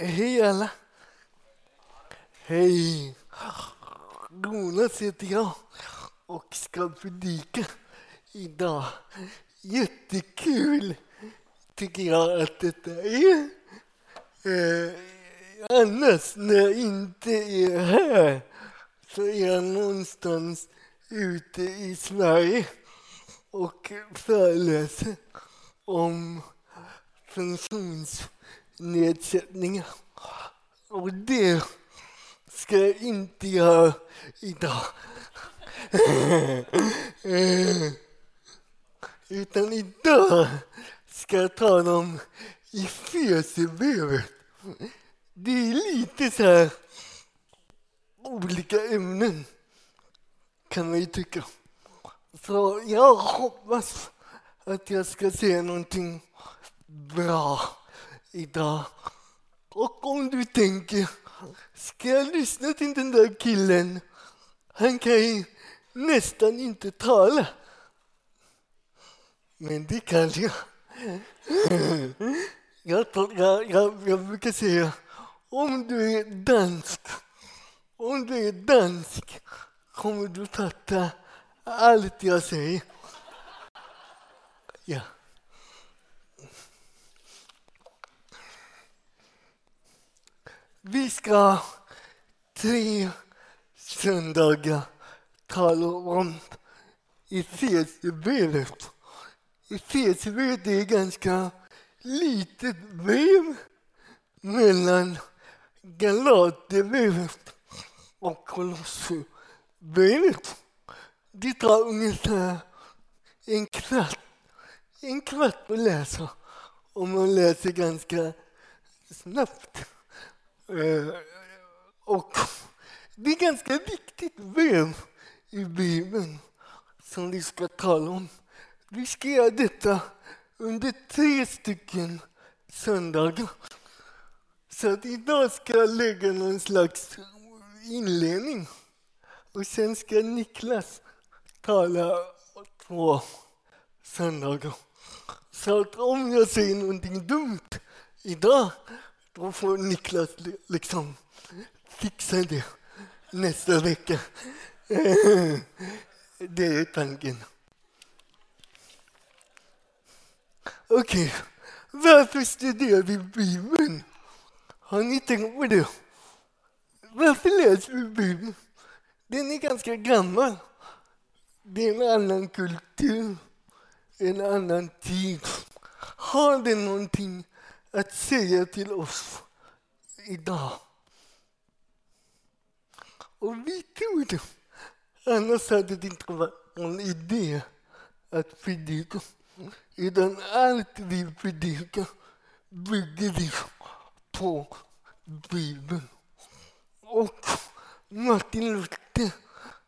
Hej alla! Hej! Jonas heter jag och ska predika idag. Jättekul tycker jag att detta är. Eh, annars när jag inte är här så är jag någonstans ute i Sverige och föreläser om funktions nedsättningar. Och det ska jag inte göra idag. Utan idag ska jag tala om i Efesierbrevet. Det är lite så här olika ämnen kan man ju tycka. Så jag hoppas att jag ska säga någonting bra idag. Och om du tänker, ska jag lyssna till den där killen? Han kan ju nästan inte tala. Men det kan jag. Jag, jag, jag, jag brukar säga, om du är dansk, om du är dansk kommer du fatta allt jag säger. Ja. Vi ska tre söndagar tala om Efesierbrevet. Efesierbrevet är ett ganska litet brev mellan Galaterbrevet och Kolosserbrevet. Det tar ungefär en kvart, en kvart att läsa om man läser ganska snabbt. Eh, och det är ganska viktigt brev i Bibeln som vi ska tala om. Vi ska göra detta under tre stycken söndagar. Så att idag ska jag lägga någon slags inledning och sen ska Niklas tala två söndagar. Så att om jag säger någonting dumt idag då får Niklas liksom fixa det nästa vecka. Det är tanken. Okej, okay. varför studerar vi Bibeln? Har ni tänkt på det? Varför läser vi Bibeln? Den är ganska gammal. Det är en annan kultur, en annan tid. Har den någonting att säga till oss idag? Och vi tror det. Annars hade det inte varit någon idé att predika. Utan allt vi predikar bygger vi på Bibeln. Och Martin Luther,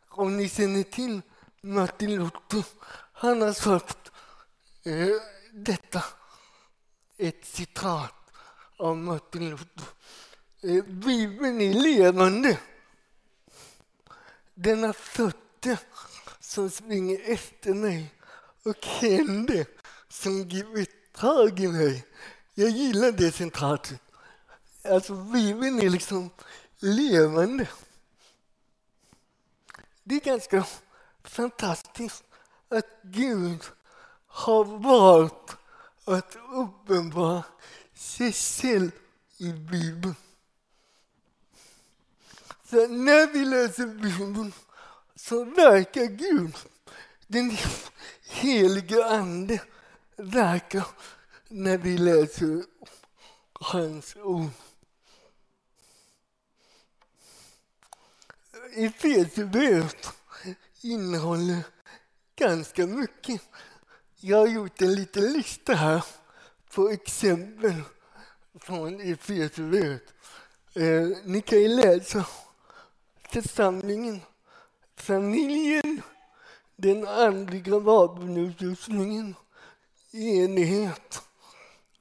om ni känner till Martin Luther, han har sagt eh, detta, ett citat av Martin Luther. Eh, Bibeln är levande. Den har fötter som springer efter mig och händer som gripit tag i mig. Jag gillar det citatet. Alltså, Bibeln är liksom levande. Det är ganska fantastiskt att Gud har valt att uppenbara sig själv i Bibeln. Så när vi läser Bibeln så verkar Gud, den helige Ande, verkar när vi läser hans ord. Efesierbrevet innehåller ganska mycket. Jag har gjort en liten lista här på exempel från Efesierbrevet. Eh, ni kan ju läsa församlingen, familjen, den andliga vapenutrustningen, enighet,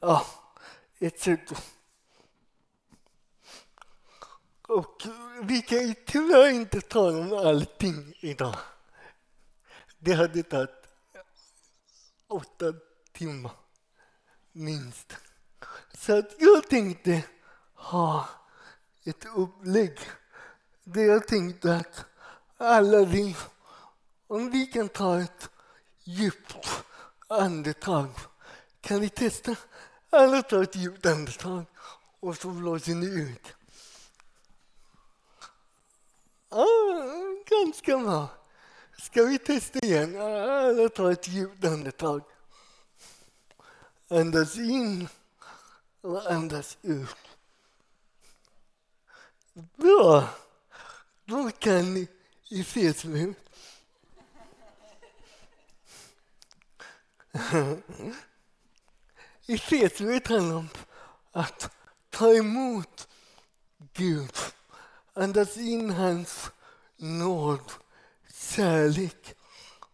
ja, etc. Och vi kan ju tyvärr inte tala om allting idag. Det hade tagit åtta timmar, minst. Så att jag tänkte ha ett upplägg där jag tänkte att alla vi, om vi kan ta ett djupt andetag, kan vi testa? Alla tar ett djupt andetag och så blåser ni ut. Ah, ganska bra. Ska vi testa igen? Jag tar ett djupt andetag. Andas in och andas ut. Bra! Då kan ni i nu. I fesmut handlar om att ta emot Gud. Andas in hans nåd, kärlek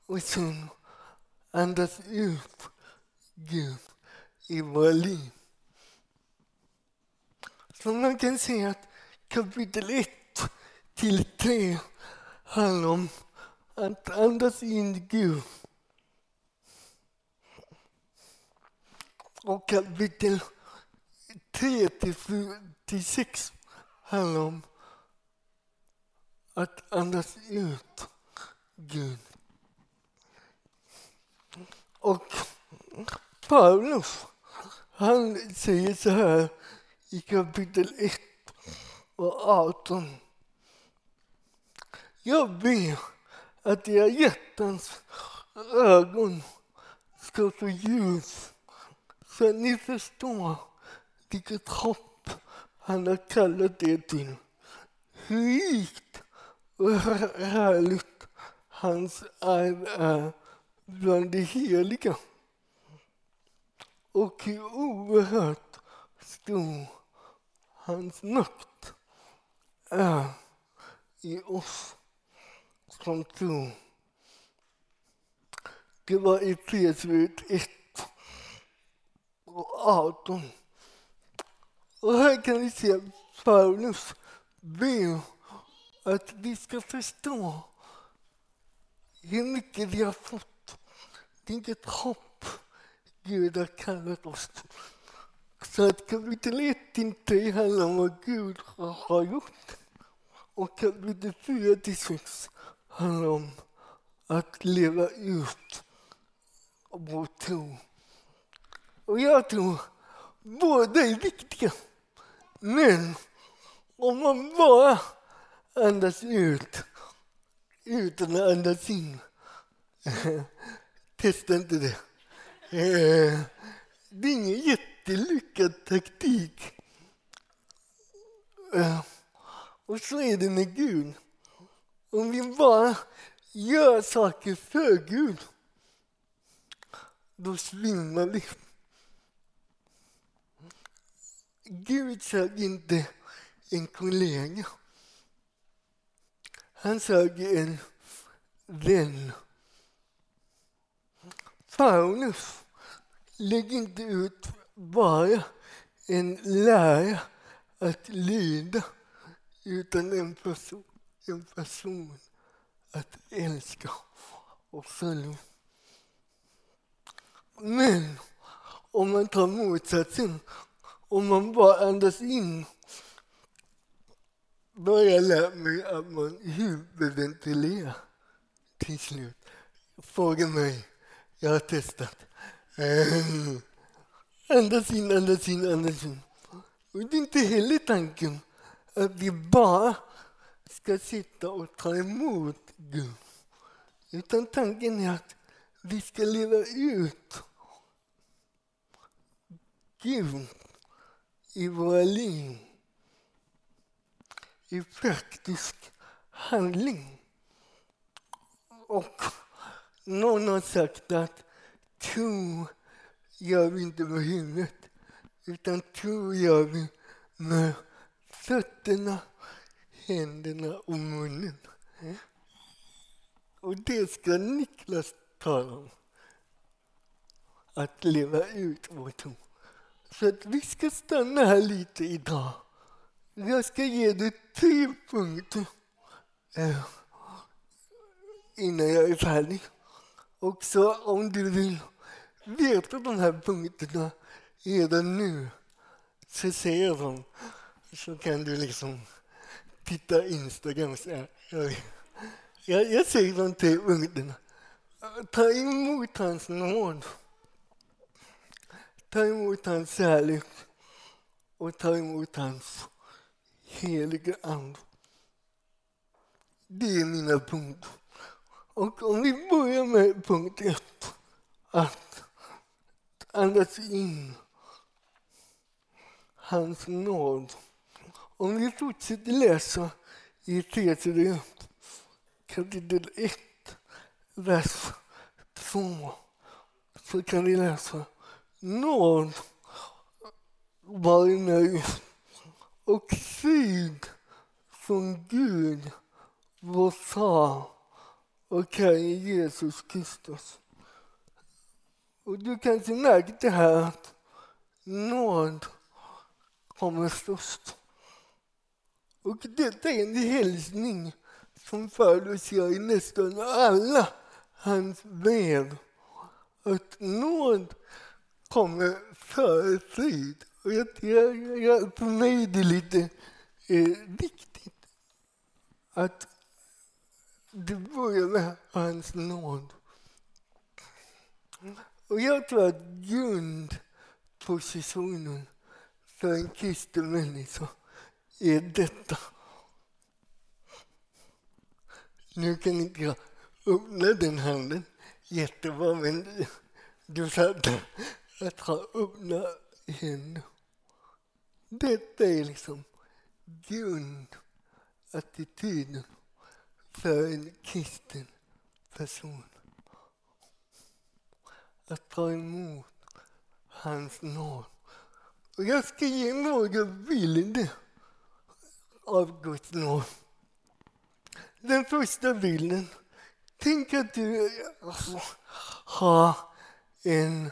och som andas ut Gud i våra liv. Så man kan säga att kapitel 1 till 3 handlar om att andas in Gud. Och kapitel 3 till 6 handlar om att andas ut Gud. Och Paulus, han säger så här i kapitel 1 och 18. Jag ber att era hjärtans ögon ska få ljus så att ni förstår vilket hopp han har kallat er till. Hur rikt och härligt hans arv är bland de heliga och hur oerhört stor hans makt är i oss som tror. Det var i Efesierbrevet 1 och 18. Och här kan vi se Paulus ber att vi ska förstå hur mycket vi har fått, vilket hopp Gud har kallat oss till. Så att kapitel 1 inte handlar om vad Gud har gjort. Och kapitel 4 till 6 handlar om att leva ut vår tro. Och jag tror båda är viktiga. Men om man bara andas ut utan att andas in, testa inte det. Eh, det är ingen jättelyckad taktik. Eh, och så är det med Gud. Om vi bara gör saker för Gud, då svimmar vi. Gud sög inte en kollega. Han såg en vän. Paulus lägger inte ut bara en lära att lyda utan en person, en person att älska och följa. Men om man tar motsatsen, om man bara andas in då har jag lärt mig att man hyperventilerar till slut. Fråga mig, jag har testat. Eh, andas in, andas in, andas in. Och det är inte heller tanken att vi bara ska sitta och ta emot Gud. Utan tanken är att vi ska leva ut Gud i våra liv i praktisk handling. Och någon har sagt att tro gör vi inte med huvudet utan tro gör vi med fötterna, händerna och munnen. Och det ska Niklas tala om. Att leva ut vår tro. Så att vi ska stanna här lite idag. Jag ska ge dig tre punkter eh, innan jag är färdig. Och så om du vill veta de här punkterna redan nu så säger dem. så kan du liksom titta Instagram och säga, jag, jag säger tre punkterna. ta emot hans nåd. Ta emot hans kärlek och ta emot hans helige Ande. Det är mina punkter. Och om vi börjar med punkt ett, att andas in hans nåd. Om vi fortsätter läsa i Efesierbrevet kapitel 1, vers 2 så kan vi läsa nåd var mig och frid från Gud, vår far och Herre Jesus Kristus. Och du kanske märkte här att nåd kommer först. Och detta är en hälsning som Paulus gör i nästan alla hans brev. Att nåd kommer före frid. Och jag, jag, jag, för mig är det lite eh, viktigt att det börjar med hans nåd. Och jag tror att grundpositionen för en kristen människa är detta. Nu kan inte jag öppna den handen jättebra, men du sa att ha öppna händer. Detta är liksom grundattityden för en kristen person. Att ta emot hans nåd. Och jag ska ge några bilder av Guds nåd. Den första bilden. Tänk att du alltså, har en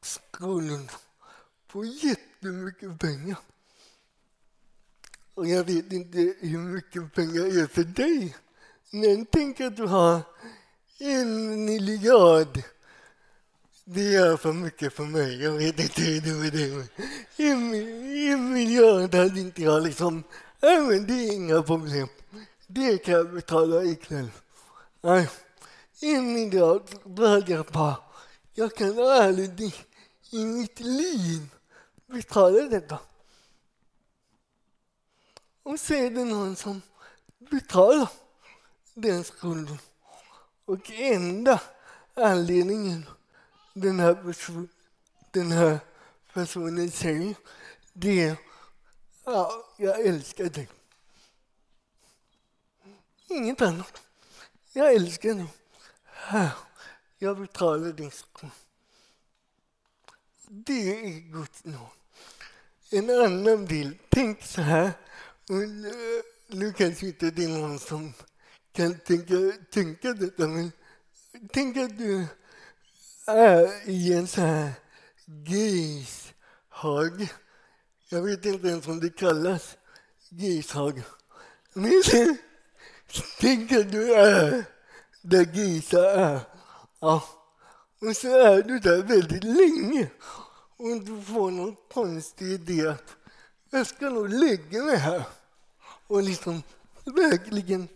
skuld på jättemycket pengar. Och jag vet inte hur mycket pengar är för dig. Men tänk att du har en miljard. Det är för mycket för mig. Jag vet inte hur det är det. En, en miljard hade inte jag liksom. Nej, men det är inga problem. Det kan jag betala ikväll. Nej, en miljard, då hade jag bara, jag kan aldrig i mitt liv betala detta. Och så är det någon som betalar den skulden. Och enda anledningen den här, person, den här personen säger det är ja, jag älskar dig. Inget annat. Jag älskar dig. Här, jag betalar din skuld. Det är Guds nåd. En annan bild. Tänk så här. Eh, nu kanske inte det är någon som kan tänka, tänka detta, men tänk att du är i en sån här grishag. Jag vet inte ens om det kallas grishag. Men tänk att du är där grisar är. Ja. Och så är du där väldigt länge och du får någon konstig idé att jag ska nog lägga mig här och liksom verkligen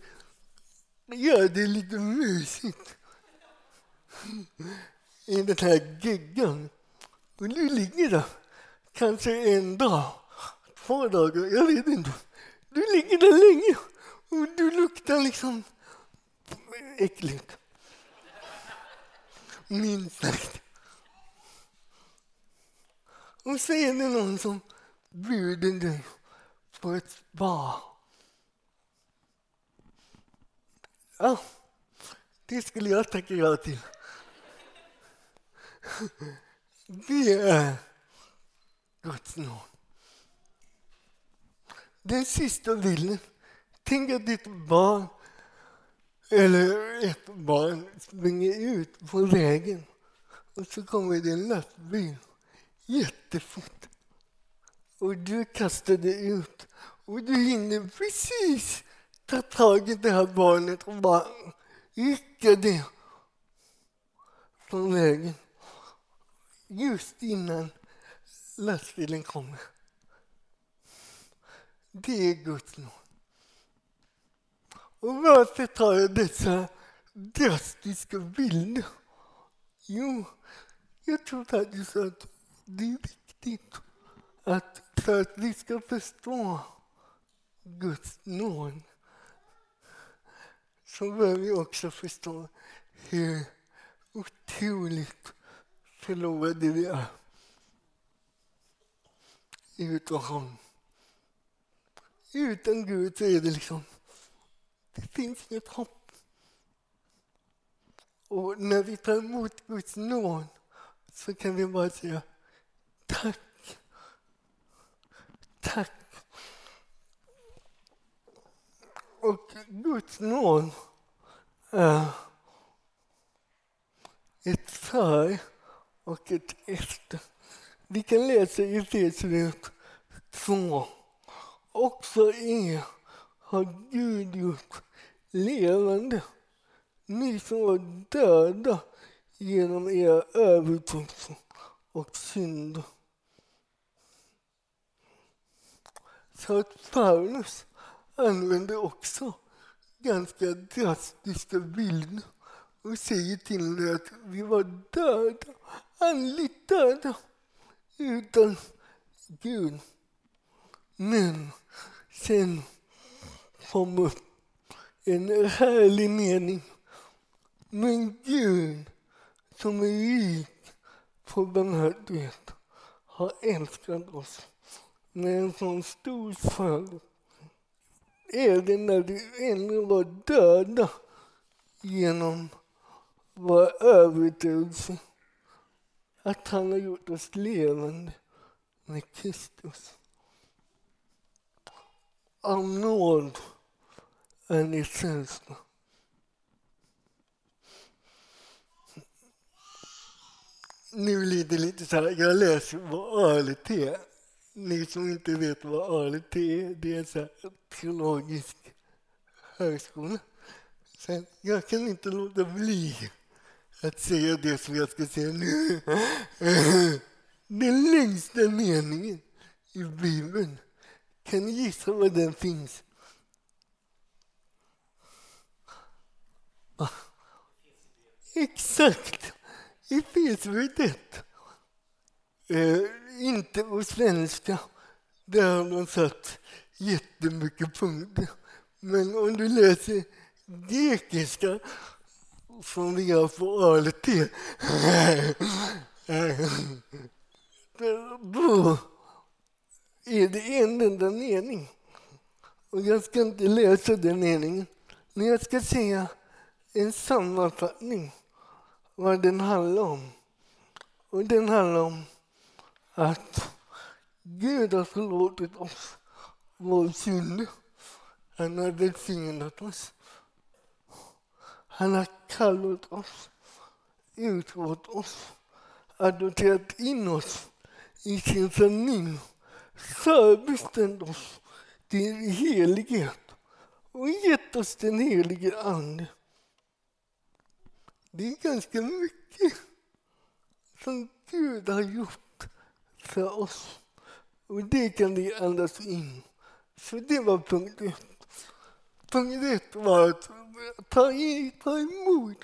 göra det lite mysigt i den här geggan. Och du ligger där, kanske en dag, två dagar, jag vet inte. Du ligger där länge och du luktar liksom äckligt. Minst sagt. Och så är det någon som bjuder dig på ett spa. Ja, det skulle jag tacka ja till. Det är Guds nåd. Den sista bilden. Tänk att ditt barn eller ett barn springer ut på vägen och så kommer det en lastbil jättefort. Och du kastar dig ut och du hinner precis ta tag i det här barnet och bara rycka det från vägen just innan lastbilen kommer. Det är Guds nåd. Och varför tar jag dessa drastiska bilder? Jo, jag tror faktiskt att det är viktigt att för att vi ska förstå Guds nåd så bör vi också förstå hur otroligt förlorade vi är utan honom. Utan Gud så är det liksom, det finns inget hopp. Och när vi tar emot Guds nåd så kan vi bara säga tack. Tack. Och Guds nåd är ett för och ett efter. Vi kan läsa i Efesierbrevet 2. Också er har Gud gjort levande. Ni som var döda genom era övertygelser och synder. Så att Paulus använder också ganska drastiska bilder och säger till dig att vi var döda, andligt döda, utan Gud. Men sen kommer en härlig mening. Men Gud som är rik på barmhärtighet har älskat oss med en sån stor salig är det när vi ännu var döda genom vår övertygelse att han har gjort oss levande med Kristus. Av nåd är ni frälsta. Nu blir det lite så här, jag läser vad ALT är. Ni som inte vet vad ALT är, det är en teologisk högskola. Sen, jag kan inte låta bli att säga det som jag ska säga nu. Den längsta meningen i Bibeln, kan ni gissa var den finns? Exakt! I Efesierbrevet 1. Eh, inte på svenska. Där har de satt jättemycket punkter. Men om du läser grekiska som vi har på ALT då är det en enda mening. Och jag ska inte läsa den meningen, men jag ska säga en sammanfattning vad den handlar om. Och den handlar om att Gud har förlåtit oss vår synd. Han har välsignat oss. Han har kallat oss, utvalt oss, adopterat in oss i sin sanning. förbestämt oss till helighet och gett oss den helige Ande. Det är ganska mycket som Gud har gjort för oss. Och det kan vi andas in. Så det var punkt ett. Punkt ett var att ta, i, ta emot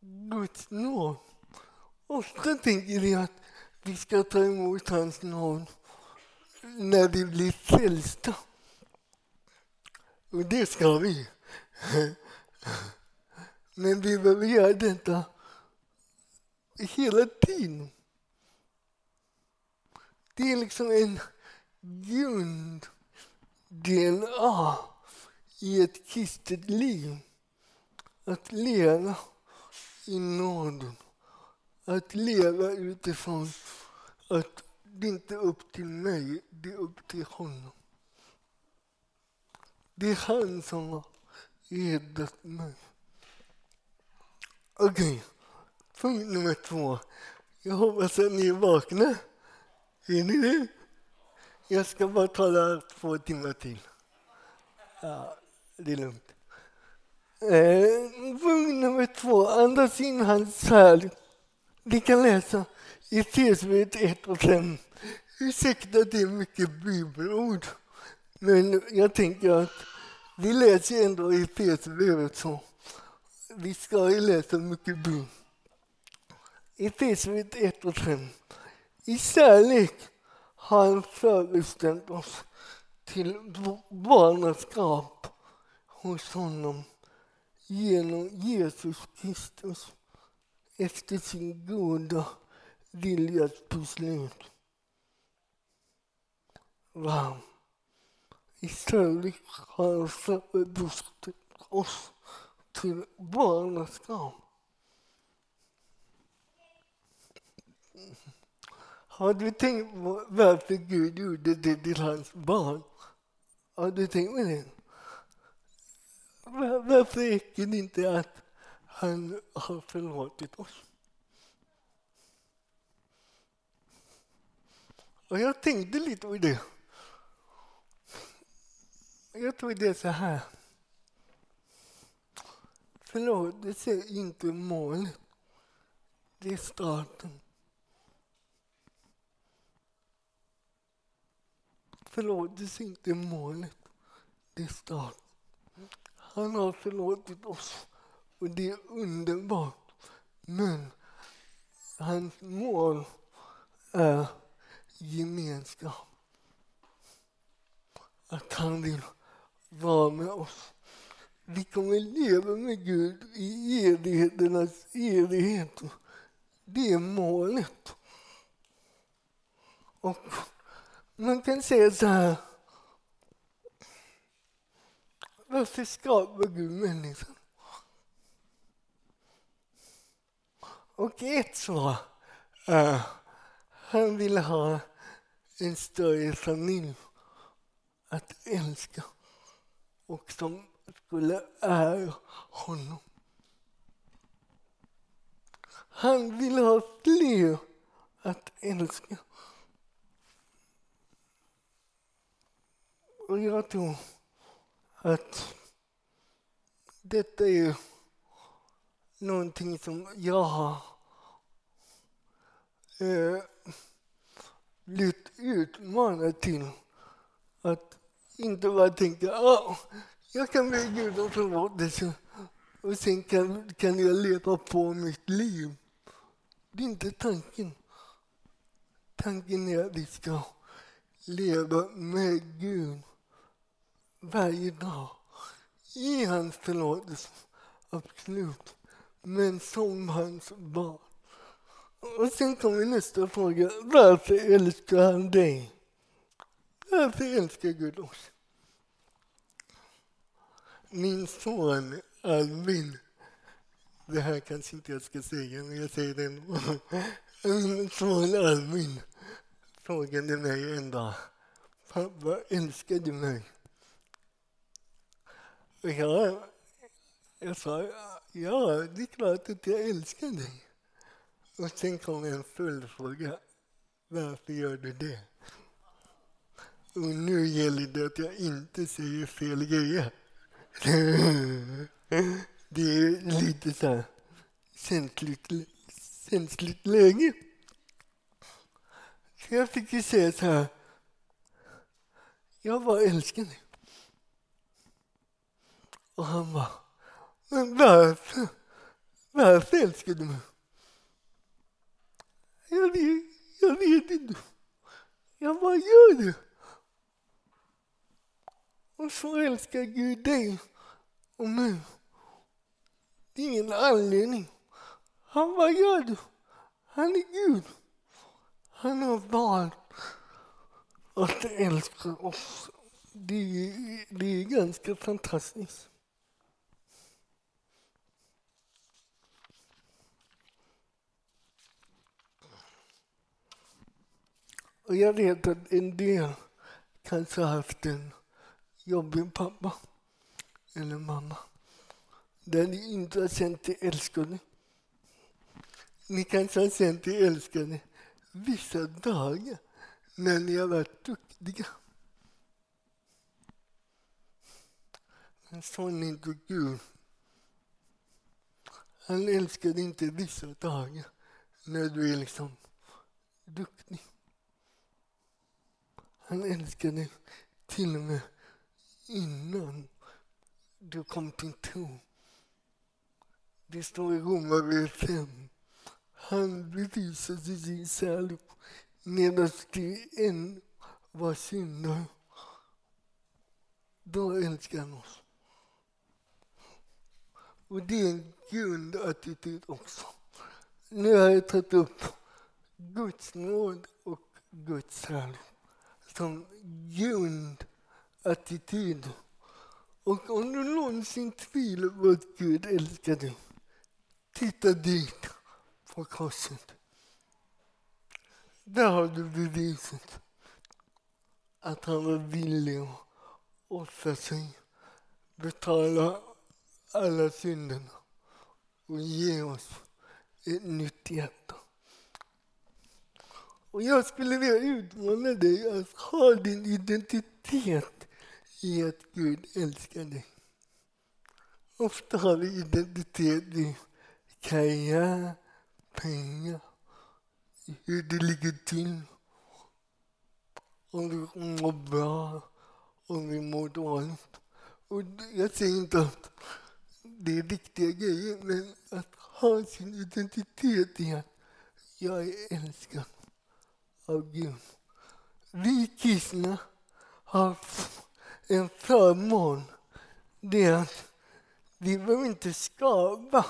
Guds nåd. Ofta tänker vi att vi ska ta emot hans nåd när vi blir frälsta. Och det ska vi. Men vi behöver göra detta hela tiden. Det är liksom en grund-DNA i ett kristet liv. Att leva i nåden. Att leva utifrån att det inte är upp till mig, det är upp till honom. Det är han som har räddat mig. Okej, okay. punkt nummer två. Jag hoppas att ni är vakna. Är ni det? Jag ska bara tala två timmar till. Ja, det är lugnt. Eh, punkt nummer två. Andas in hans kärlek. Ni kan läsa i Efesierbrevet 1 och 5. Ursäkta att det är mycket bibelord. Men jag tänker att vi läser ändå i Efesierbrevet så vi ska ju läsa mycket bön. Efesierbrevet 1 och 5. I kärlek har han föreställt oss till barnaskap hos honom genom Jesus Kristus efter sin goda viljas beslut. Wow. I kärlek har han föreställt oss till barnaskap. Har du tänkt på varför Gud gjorde det till hans barn? Har du tänkt på det? Varför räcker det inte att han har förlåtit oss? Och jag tänkte lite på det. Jag tror det är så här. Förlåtelse är inte målet. Det är starten. Förlåtelse är inte målet. Det är starten. Han har förlåtit oss och det är underbart. Men hans mål är gemenskap. Att han vill vara med oss. Vi kommer leva med Gud i evigheternas evighet. Det är målet. Och man kan säga så här. Varför skapar Gud människan? Och ett svar är han vill ha en större familj att älska och som skulle ära honom. Han vill ha fler att älska. Och jag tror att detta är någonting som jag har eh, blivit utmanad till. Att inte bara tänka att jag kan be Gud om förlåtelse och sen kan, kan jag leva på mitt liv. Det är inte tanken. Tanken är att vi ska leva med Gud varje dag i hans förlåtelse, absolut. Men som hans barn. Och sen kommer nästa fråga. Varför älskar han dig? Varför älskar Gud oss? Min son Alvin, det här kanske inte jag ska säga, men jag säger det ändå. Min son Alvin frågade mig en dag, pappa älskar du mig? Och jag, jag sa, ja, det är klart att jag älskar dig. Och sen kom en följdfråga. Varför gör du det? Och nu gäller det att jag inte säger fel grejer. Det är lite så här känsligt, känsligt läge. Så jag fick ju säga så här. Jag bara älskar dig. Och han bara, men varför? Varför älskar du mig? Jag vet, jag vet inte. Jag bara gör det. Och så älskar Gud dig och mig. Det är ingen anledning. Han bara gör det. Han är Gud. Han har valt att älska oss. Det det är ganska fantastiskt. Och jag vet att en del kanske har haft en jobbig pappa eller mamma där ni inte har känt er älskade. Ni kanske har känt er älskade vissa dagar när ni har varit duktiga. Men sån är inte Gud. Han älskar inte vissa dagar när du är liksom duktig. Han älskade dig till och med innan du kom till tro. Det står i Romarbrevet 5. Han bevisade sin kärlek medan du än var syndare. Då älskar han oss. Och det är en grundattityd också. Nu har jag tagit upp Guds nåd och Guds kärlek som grundattityd. Och om du någonsin tvivlar på att Gud älskar dig, titta dit på korset. Där har du beviset att han var villig att offra sig, betala alla synderna och ge oss ett nytt hjärta. Och jag skulle vilja utmana dig att ha din identitet i att Gud älskar dig. Ofta har vi identitet i karriär, pengar, hur det ligger till. Om vi mår bra, om vi mår dåligt. Och jag säger inte att det är riktiga grejer, men att ha sin identitet i att jag är älskad av Gud. Vi kristna har en förmån. Det är att vi behöver inte skapa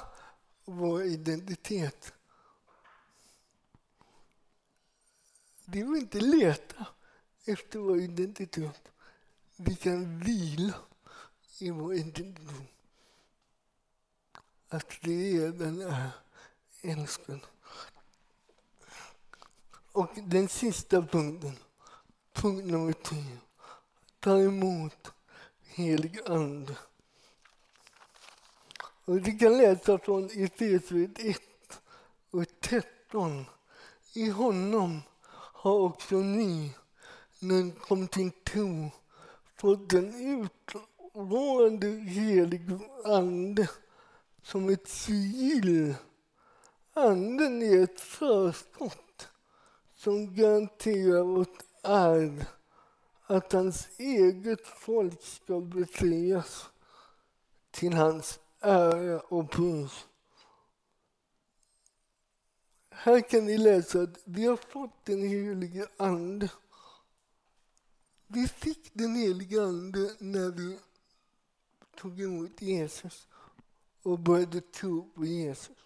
vår identitet. Vi behöver inte leta efter vår identitet. Vi kan vila i vår identitet. Att vi redan är älskade. Och den sista punkten, punkt nummer tio. Ta emot helig ande. Och vi kan läsa från Efesierbrevet 1 och 13. I honom har också ni, när ni kom till tro, fått en utlovande helig ande som ett sigill. Anden är ett förskott som garanterar vårt arv att hans eget folk ska befrias till hans ära och pris. Här kan ni läsa att vi har fått den helige Ande. Vi fick den helige Ande när vi tog emot Jesus och började tro på Jesus.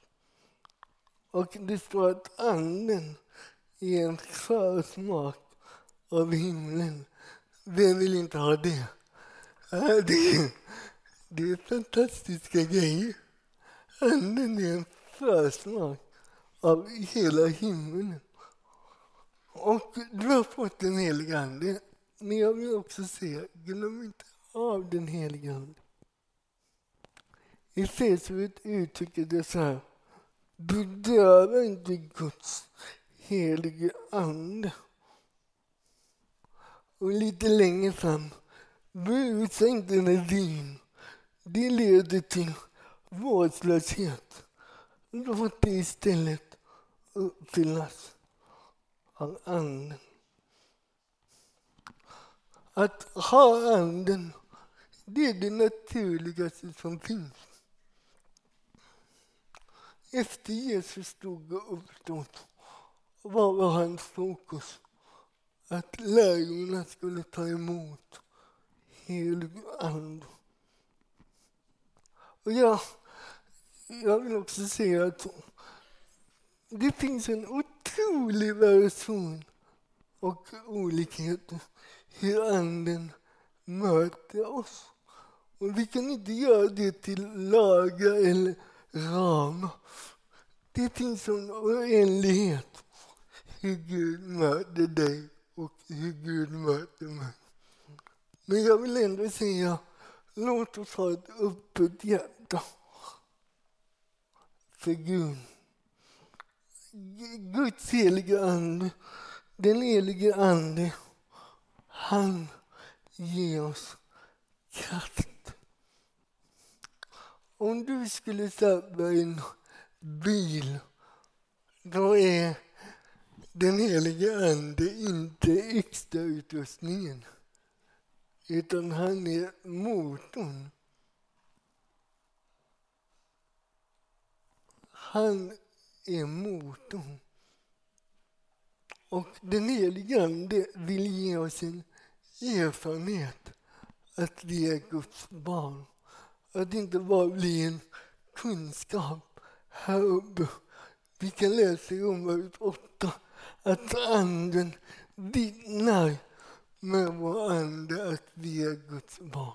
Och det står att Anden är en försmak av himlen. Vem vill inte ha det? Äh, det, det är fantastiska grejer. Anden är en försmak av hela himlen. Och du har fått den helige Ande. Men jag vill också säga, glöm inte av den helige Ande. I Efesierbrevet uttrycker det så här. Bedöva inte Guds helige Ande. Och lite längre fram. Brusa inte med vin. Det leder till vårdslöshet. Låt det istället uppfyllas av Anden. Att ha Anden, det är det naturligaste som finns. Efter Jesus stod och uppstod, var hans fokus? Att lärjungarna skulle ta emot helig ande. Och jag, jag vill också säga att det finns en otrolig variation och olikhet hur anden möter oss. Och vi kan inte göra det till lagar eller ramar. Det finns en oändlighet hur Gud möter dig och hur Gud möter mig. Men jag vill ändå säga, låt oss ha ett öppet hjärta för Gud. Guds heliga Ande, den helige Ande, han ger oss kraft. Om du skulle sätta en bil, då är den helige Ande inte extrautrustningen. utan han är motorn. Han är motorn. Och den helige Ande vill ge oss en erfarenhet att vi är Guds barn. Att inte bara bli en kunskap här uppe. Vi kan läsa i Romarbrevet 8 att Anden vittnar med vår ande att vi är Guds barn.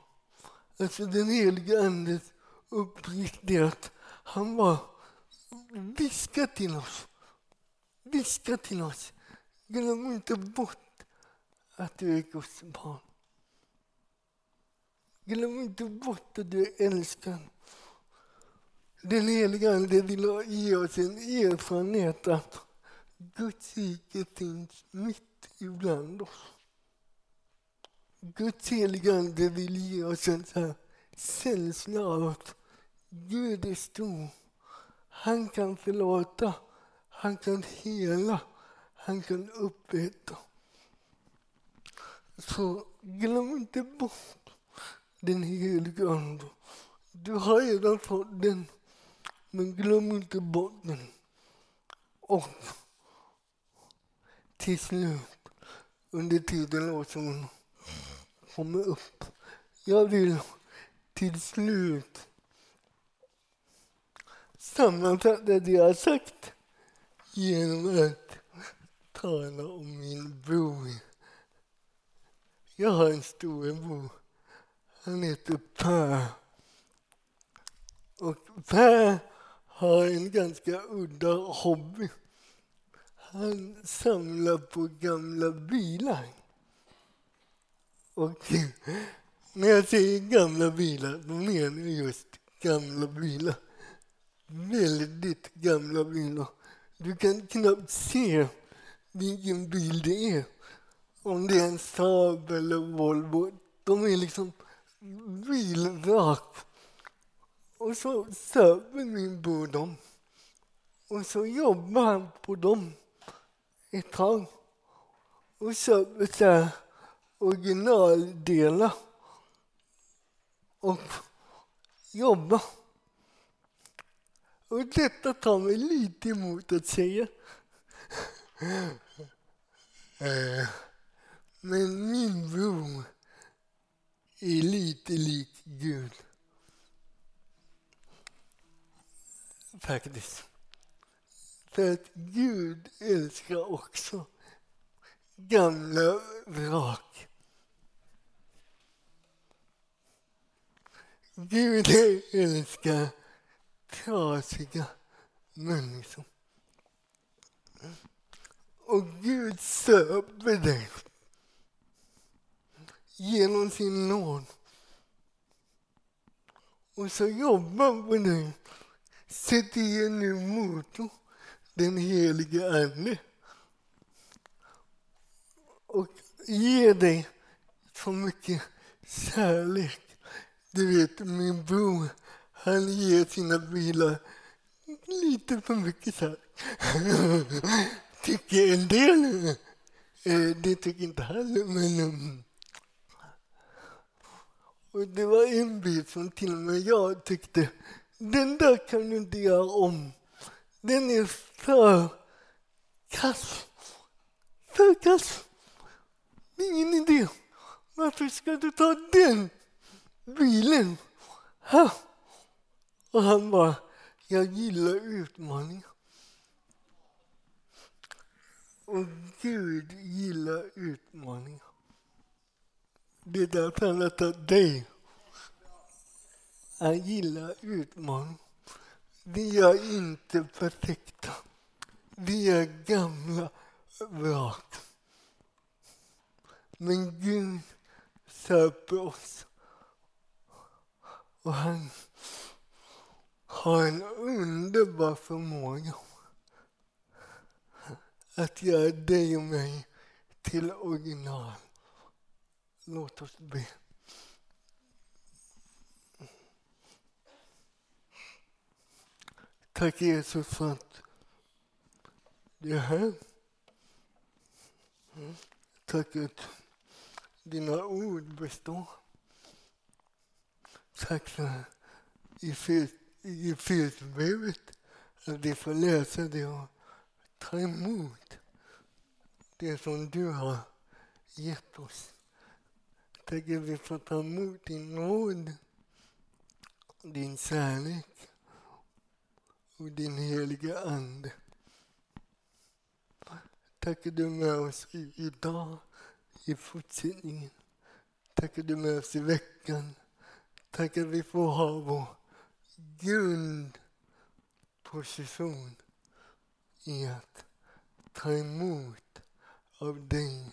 Alltså den helige Andes uppgift är att han bara viskar till oss. Viskar till oss. Glöm inte bort att du är Guds barn. Glöm inte bort att du är älskad. Den helige Ande vill ge oss en erfarenhet att Guds rike finns mitt ibland oss. Guds heliga Ande vill ge oss en känsla av att Gud är stor. Han kan förlåta, han kan hela, han kan upprätta. Så glöm inte bort den heliga Ande. Du har redan fått den, men glöm inte bort den. Och till slut, under tiden som hon kommer upp, jag vill till slut sammanfatta det jag har sagt genom att tala om min bror. Jag har en storebror. Han heter Per. Och Per har en ganska udda hobby. Han samlar på gamla bilar. Och när jag säger gamla bilar, då menar jag just gamla bilar. Väldigt gamla bilar. Du kan knappt se vilken bil det är. Om det är en Saab eller Volvo. De är liksom bilvrak. Och så söper min bror dem. Och så jobbar han på dem ett tag. Och köper så här originaldelar. Och jobbar. Och detta tar mig lite emot att säga. Eh, men min bror är lite lik Gud. Faktiskt. För att Gud älskar också gamla vrak. Gud älskar trasiga människor. Och Gud söper dig genom sin nåd. Och så jobbar på dig. sätter i en ny motor, den helige Ande. Och ge dig så mycket kärlek. Du vet, min bror, han ger sina bilar lite för mycket kärlek. tycker en del. Eh, det tycker inte han, men... Eh, och det var en bil som till och med jag tyckte, den där kan du inte göra om. Den är för kass. För kass. Det är ingen idé. Varför ska du ta den bilen? Ha? Och han bara, jag gillar utmaningar. Och Gud gillar utmaningar. Det är därför han har tagit dig. Han gillar utmaningar. Vi är inte perfekta. Vi är gamla vrak. Men Gud söper oss. Och han har en underbar förmåga att göra dig och mig till original. Låt oss be. Tack Jesus för att du är här. Mm. Tack att dina ord består. Tack för i Efesierbrevet att vi får läsa det och ta emot det som du har gett oss. Tack att vi får ta emot din nåd, din kärlek och din heliga Ande. Tack att du är med oss idag, i fortsättningen. Tack att du är med oss i veckan. Tack att vi får ha vår grundposition i att ta emot av dig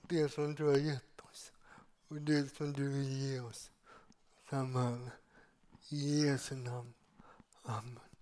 det som du har gett oss och det som du vill ge oss framöver. Jesu Namen. Amen.